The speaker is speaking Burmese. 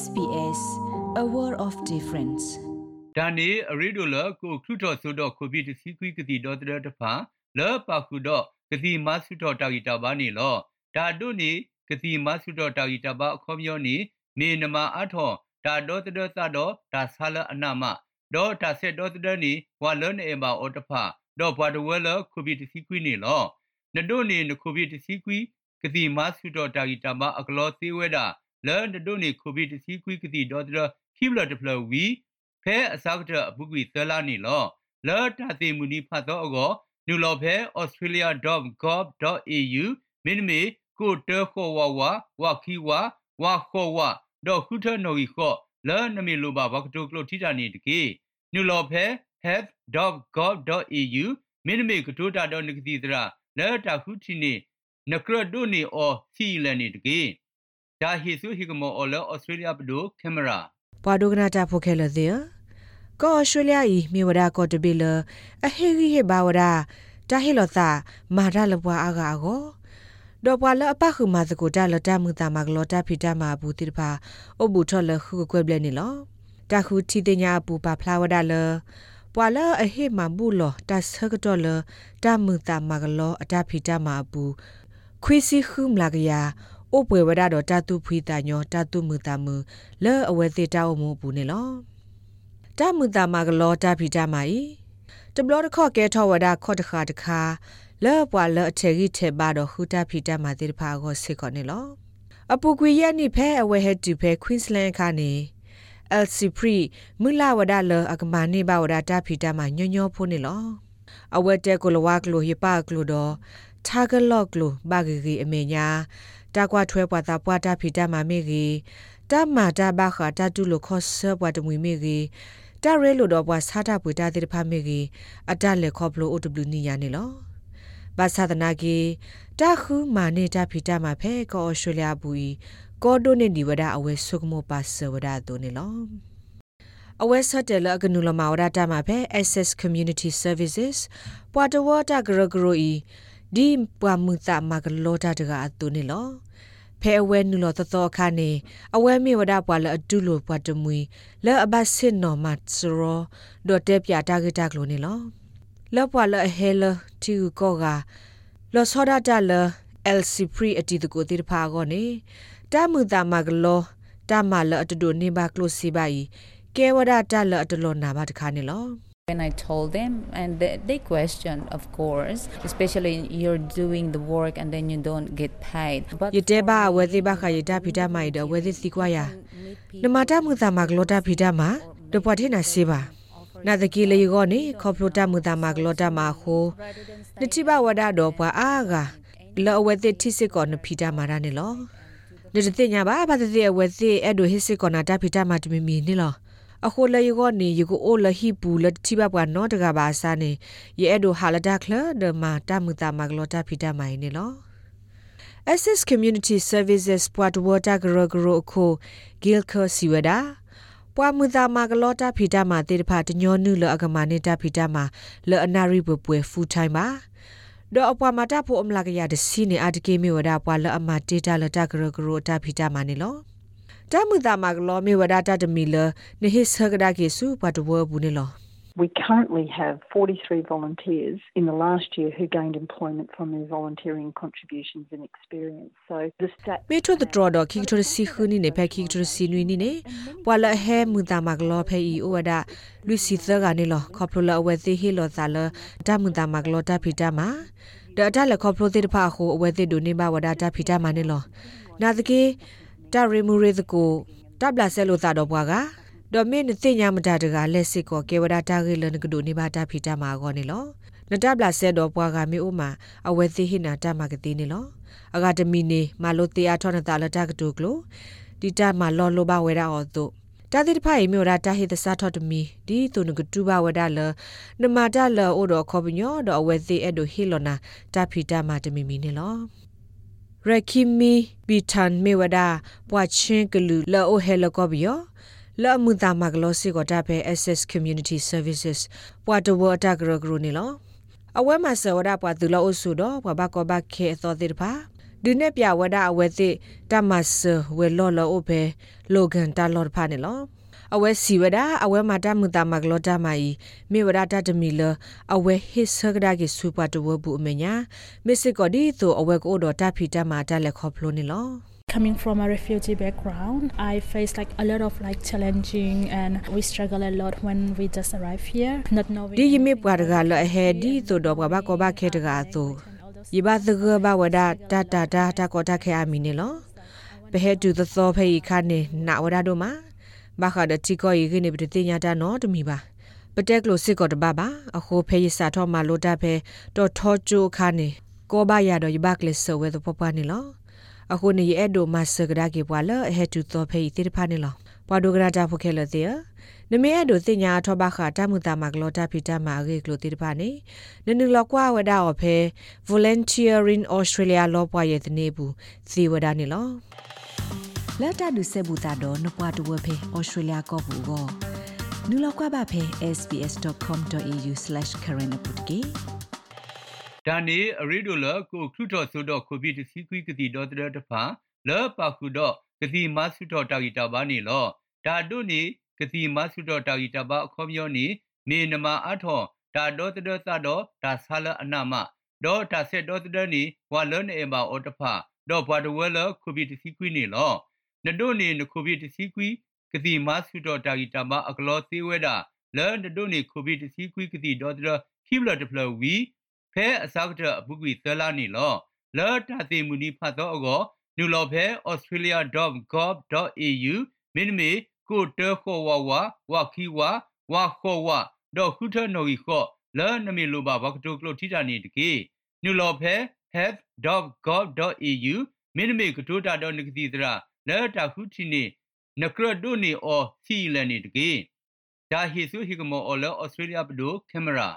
SBS a world of difference ဒါနေအရီဒိုလကိုခရုတော်ဆိုတော့ကိုဗစ်စီကွီကတိဒေါ်တရတဖာလောပါခုတော့ကတိမဆုတော်တာဂီတာပါနေလောဒါတို့နေကတိမဆုတော်တာဂီတာပါအခေါ်မျောနေနေနမအထောဒါဒေါ်တရသတော့ဒါဆာလအနာမဒေါ်တာဆက်ဒေါ်တရနေဝါလွန်နေပါအော်တဖာဒေါ်ဘွာဒဝဲလကိုဗစ်စီကွီနေလောနဒိုနေနကိုဗစ်စီကွီကတိမဆုတော်တာဂီတာပါအကလောသေးဝဲတာ လဲနဒိုနေကိုဗစ်စီကွီကတိဒေါ်တရခိဘလတဖလဝီဖဲအစောက်တအပုကွေသလာနေလောလောတာတိမူနီဖတ်တော့အောနူလောဖဲ australia.gov.au မင်းမေကိုတခေါ်ဝဝဝခီဝဝခေါ်ဝဒေါခုထနိုဤခောလောနမီလိုပါဘကတိုကလိုထိတာနေတကေနူလောဖဲ health.gov.au မင်းမေကတိုတာတော့နကတိတရာလောတာခုတီနေနကရဒိုနေအောစီလန်နေတကေ ဒါဟီဆူဟီကမောအော်လောဩစတြေးလျပဒိုကင်မရာပွာဒိုကနာတာဖိုခဲလသေးကောဩစတြေးလျဤမြေဝဒကောတပိလအဟေဂီဟေဘာဝဒတာဟေလောသာမာဒလဘွာအာဂါကိုဒေါ်ပွာလအပခုမာစကိုတာလတမှုတာမကလောတာဖီတာမာဘူးတိတပါအဘူထော်လခုကွယ်ဘလနေလောတာခုတီတညာပူပါဖလာဝဒလပွာလအဟေမဘူးလောတာဆကတော်လတာမှုတာမကလောအတာဖီတာမာဘူးခွီစီခုမလာကရ အိုပွေဝဒတော့တတုဖွီတာညောတတုမှုတာမှုလဲအဝဲသေးတောက်မှုဘူးနေလောတမှုတာမကလောတဖီတာမာဤတဘလတခော့ကဲထောဝဒခော့တခါတခါလဲပွာလဲအချေကြီးထဲပါတော့ဟူတဖီတာမာတိတဖာကိုစစ်ခေါနေလောအပူကွေရနိဖဲအဝဲဟက်တူဖဲကွင်းစလန်ခါနေအယ်စီပရီမူလာဝဒလအကမာနေဘဝဒတာဖီတာမာညညောဖိုးနေလောအဝဲတဲကိုလဝကလိုဟိပါကလိုတော့တာဂလော့ကလိုဘာဂီဂီအမေညာ တာကွာထွဲပွားတာပွားတာဖီတာမာမေကြီးတာမာတာဘာခတာတူလိုခော့ဆပွားတမွေမေကြီးတာရဲလိုတော့ပွားစားတာပွေတာတဲ့ဖာမေကြီးအတလက်ခော့ဘလို OW နီယာနေလောဘာသာဒနာကြီးတာခုမာနေတာဖီတာမာဖဲကောဩစတြေးလျဘူးကောဒိုနေဒီဝဒအဝဲဆုကမောပါဆဝဒတိုနေလောအဝဲဆက်တယ်လကနူလမာဝဒတာမှာဖဲ Access Community Services ပွာတဝတာဂရဂရိုဤ ဒီပွာမှုသမကလောတာတကအတူနေလောဖဲအဝဲနုလောတသောခါနေအဝဲမြေဝဒပွာလအတူလိုပွာတမွေလဲအဘဆစ်နော်မတ်စရောဒေါ်တဲပြတာဂတာကလိုနေလောလောပွာလအဟဲလတီကိုကလောစောဒတာလ LC pre အတီတကိုတိတဖာကောနေတာမှုသမကလောတာမလအတူတူနေပါကလိုစီပါဤကဲဝဒတာလအတလောနာပါတခါနေလော when I told them, and they, they questioned, of course, especially you're doing the work and then you don't get paid. But yete ba wedi ba kha yeta phita mai de wedi sikwa ya. Namata mu ta ma glota phita ma de pwa the na se ba. Na de ki le yo ni khoplota mu ta ma glota ma kho. Ni ti ba wada do pwa a ga. Lo wedi thi sik ko na phita ma ra ni lo. De de nya ba ba de de wedi edo hisik ko na ta phita ma tmi mi ni lo. အခုလေယောနေယကိုအိုလဟိပူလတိဘပွားနောတကဘာစာနေယေအဒိုဟာလဒါခလဒမတာမူတာမဂလောတာဖီတာမိုင်နေလော SS Community Services ပွားတဝတာဂရဂရခုဂီလ်ခစီဝဒါပွားမူတာမဂလောတာဖီတာမာတေတဖာတညောနုလအကမာနေတာဖီတာမာလအနာရိဘပွေဖူထိုင်ပါဒေါ်အပွားမတာဖို့အမလာကရတစီနေအတကေမီဝဒါပွားလအမတေတာလတာဂရဂရတာဖီတာမာနေလော တမှုတာမကလောမေဝဒတာတမီလနေဟိဆကဒါကေစုပတ်ဝဘူးနေလော We currently have 43 volunteers in the last year who gained employment from their volunteering contributions and experience. So the stat Me to the draw dog ki to si khuni ne phe ki to si nui ni ne wala he mu ta ma glo phe i o da lu si tha ga ne lo khoplo la we thi hi lo ta la ta mu ta ma glo ta phi ta ma da da la khoplo thi da pha ho we thi do ne ba wa da ta phi ta ma ne lo na the ke တရီမူရီသကိုတပ်လာဆဲလို့သာတော့ဘွားကဒေါ်မင်းသိညာမတာတကလက်စစ်ကိုကေဝဒတာခေလနကဒိုနေပါတာဖီတာမာကောနေလောနတပ်လာဆဲတော့ဘွားကမေအိုမာအဝဲသိဟိနာတမကတိနေလောအကဒမီနေမာလို့တရားထောနတာလတကဒိုကလိုဒီတမလောလိုဘဝဲရအောတို့တာတိတဖိုင်မြို့ရာတာဟိတစာထောတမီဒီတုန်ကတူဘဝဒလနမတာလောအိုတော့ခေါပညောတော့အဝဲသိအဲ့ဒိုဟီလောနာတာဖီတာမာတမီမီနေလော ရခိမီဘီထန်မေဝဒပွာချင်းကလူလောဟဲလကောဘီယောလောမှုတာမကလောစီကိုတာပဲ SS Community Services ပွာတဝတာဂရဂရနီလောအဝဲမှာဆဝဒပွာသူလောအဆုတော့ဘဘကောဘခေသောတိတပါဒုနဲ့ပြဝဒအဝဲသိတမဆဝဲလော်လော်အိုပဲလိုဂန်တာလော်ဖာနေလော အဝဲစီဝဒအဝဲမာတမှုတာမကလောတာမိုင်မေဝဒတာတမီလအဝဲဟစ်ဆဂဒါကေစူပါတဝဘူးအမညာမစ်စစ်ကောဒီတိုအဝဲကိုတော့တာဖီတမာတာလက်ခေါပလိုနေလော coming from a refugee background i face like a lot of like challenging and we struggle a lot when we just arrive here not knowing ဒီယမိပွားတကလောအဟဲဒီဆိုတော့ဘာကောဘာခဲတကာဆိုယဘသကဘဝဒတာတာတာတာကောတာခဲအမီနေလောဘဟဲတူသောဖေခါနေနာဝဒတို့မှာ ဘာခါဒတီကိုယေနေပတိညာတာနော်တမီပါပတက်ကလိုစစ်ကောတဘာဘာအခုဖေးစာထောမှာလိုတာဖဲတော့ထောကျိုခါနေကောဘာရတော့ယဘကလဆဝဲတော့ပပနေလောအခုနေရဲ့ဒိုမဆကဒါကေပွာလဟဲတူသောဖေးတိဖာနေလောပွာဒိုဂရာတာဖိုခဲလတဲ့နမေအဒိုစညာထောဘခတာမှုတာမကလောတာဖီတာမာရေကလိုတိတပါနေနနလကွာဝဒါအဖေ volunteering australia လောပွားရဲ့တနေဘူးစီဝဒါနေလော လက်တာဒုဆေဘူတာတော့နပွားတဝဖေ australia ကောဘူးကိုနူလောက်ကွာပါဖေ sbs.com.au/current ပုတ်ကေဒါနေအရီဒိုလကိုခရုတော်ဆိုတော့ကိုဗစ်စီကွီကတိဒေါ်တရတဖာလောပါခုတော့ကတိမဆုတော်တာဂီတာပါနေလောဒါတို့နေကတိမဆုတော်တာဂီတာပါအခေါ်မျောနေနေနမအထောဒါဒေါ်တရသတော့ဒါဆာလအနာမဒေါ်တာဆက်ဒေါ်တရနီဝါလွန်အေဘာအော်တဖာဒေါ်ဘွာဒဝဲလကိုဗစ်စီကွီနေလော နဒိုနေနကိုဗစ်စီကွီကတိမဆုတော်တာဂီတာပါအကလောသေးဝဲတာလဲနဒိုနေကိုဗစ်စီကွီကတိဒေါ်တရခိဘလတဖလဝီဖဲအစောက်တအပုကွေသလာနီလောလောတာတိမူနီဖတ်တော့အောနူလောဖဲ australia.gov.au မင်းမေကိုတခောဝဝဝခီဝဝခောဝဒေါခုထနိုဤခောလောနမီလိုပါဘကတိုကလိုထိတာနေတကေနူလောဖဲ health.gov.au မင်းမေကတိုတာတော့နကတိတရာ လောတာခုတီနေနကရဒိုနီအောစီလန်နေတကေဒါဟီဆူဟီကမောအော်လောဩစတြေးလျပဒိုကင်မရာ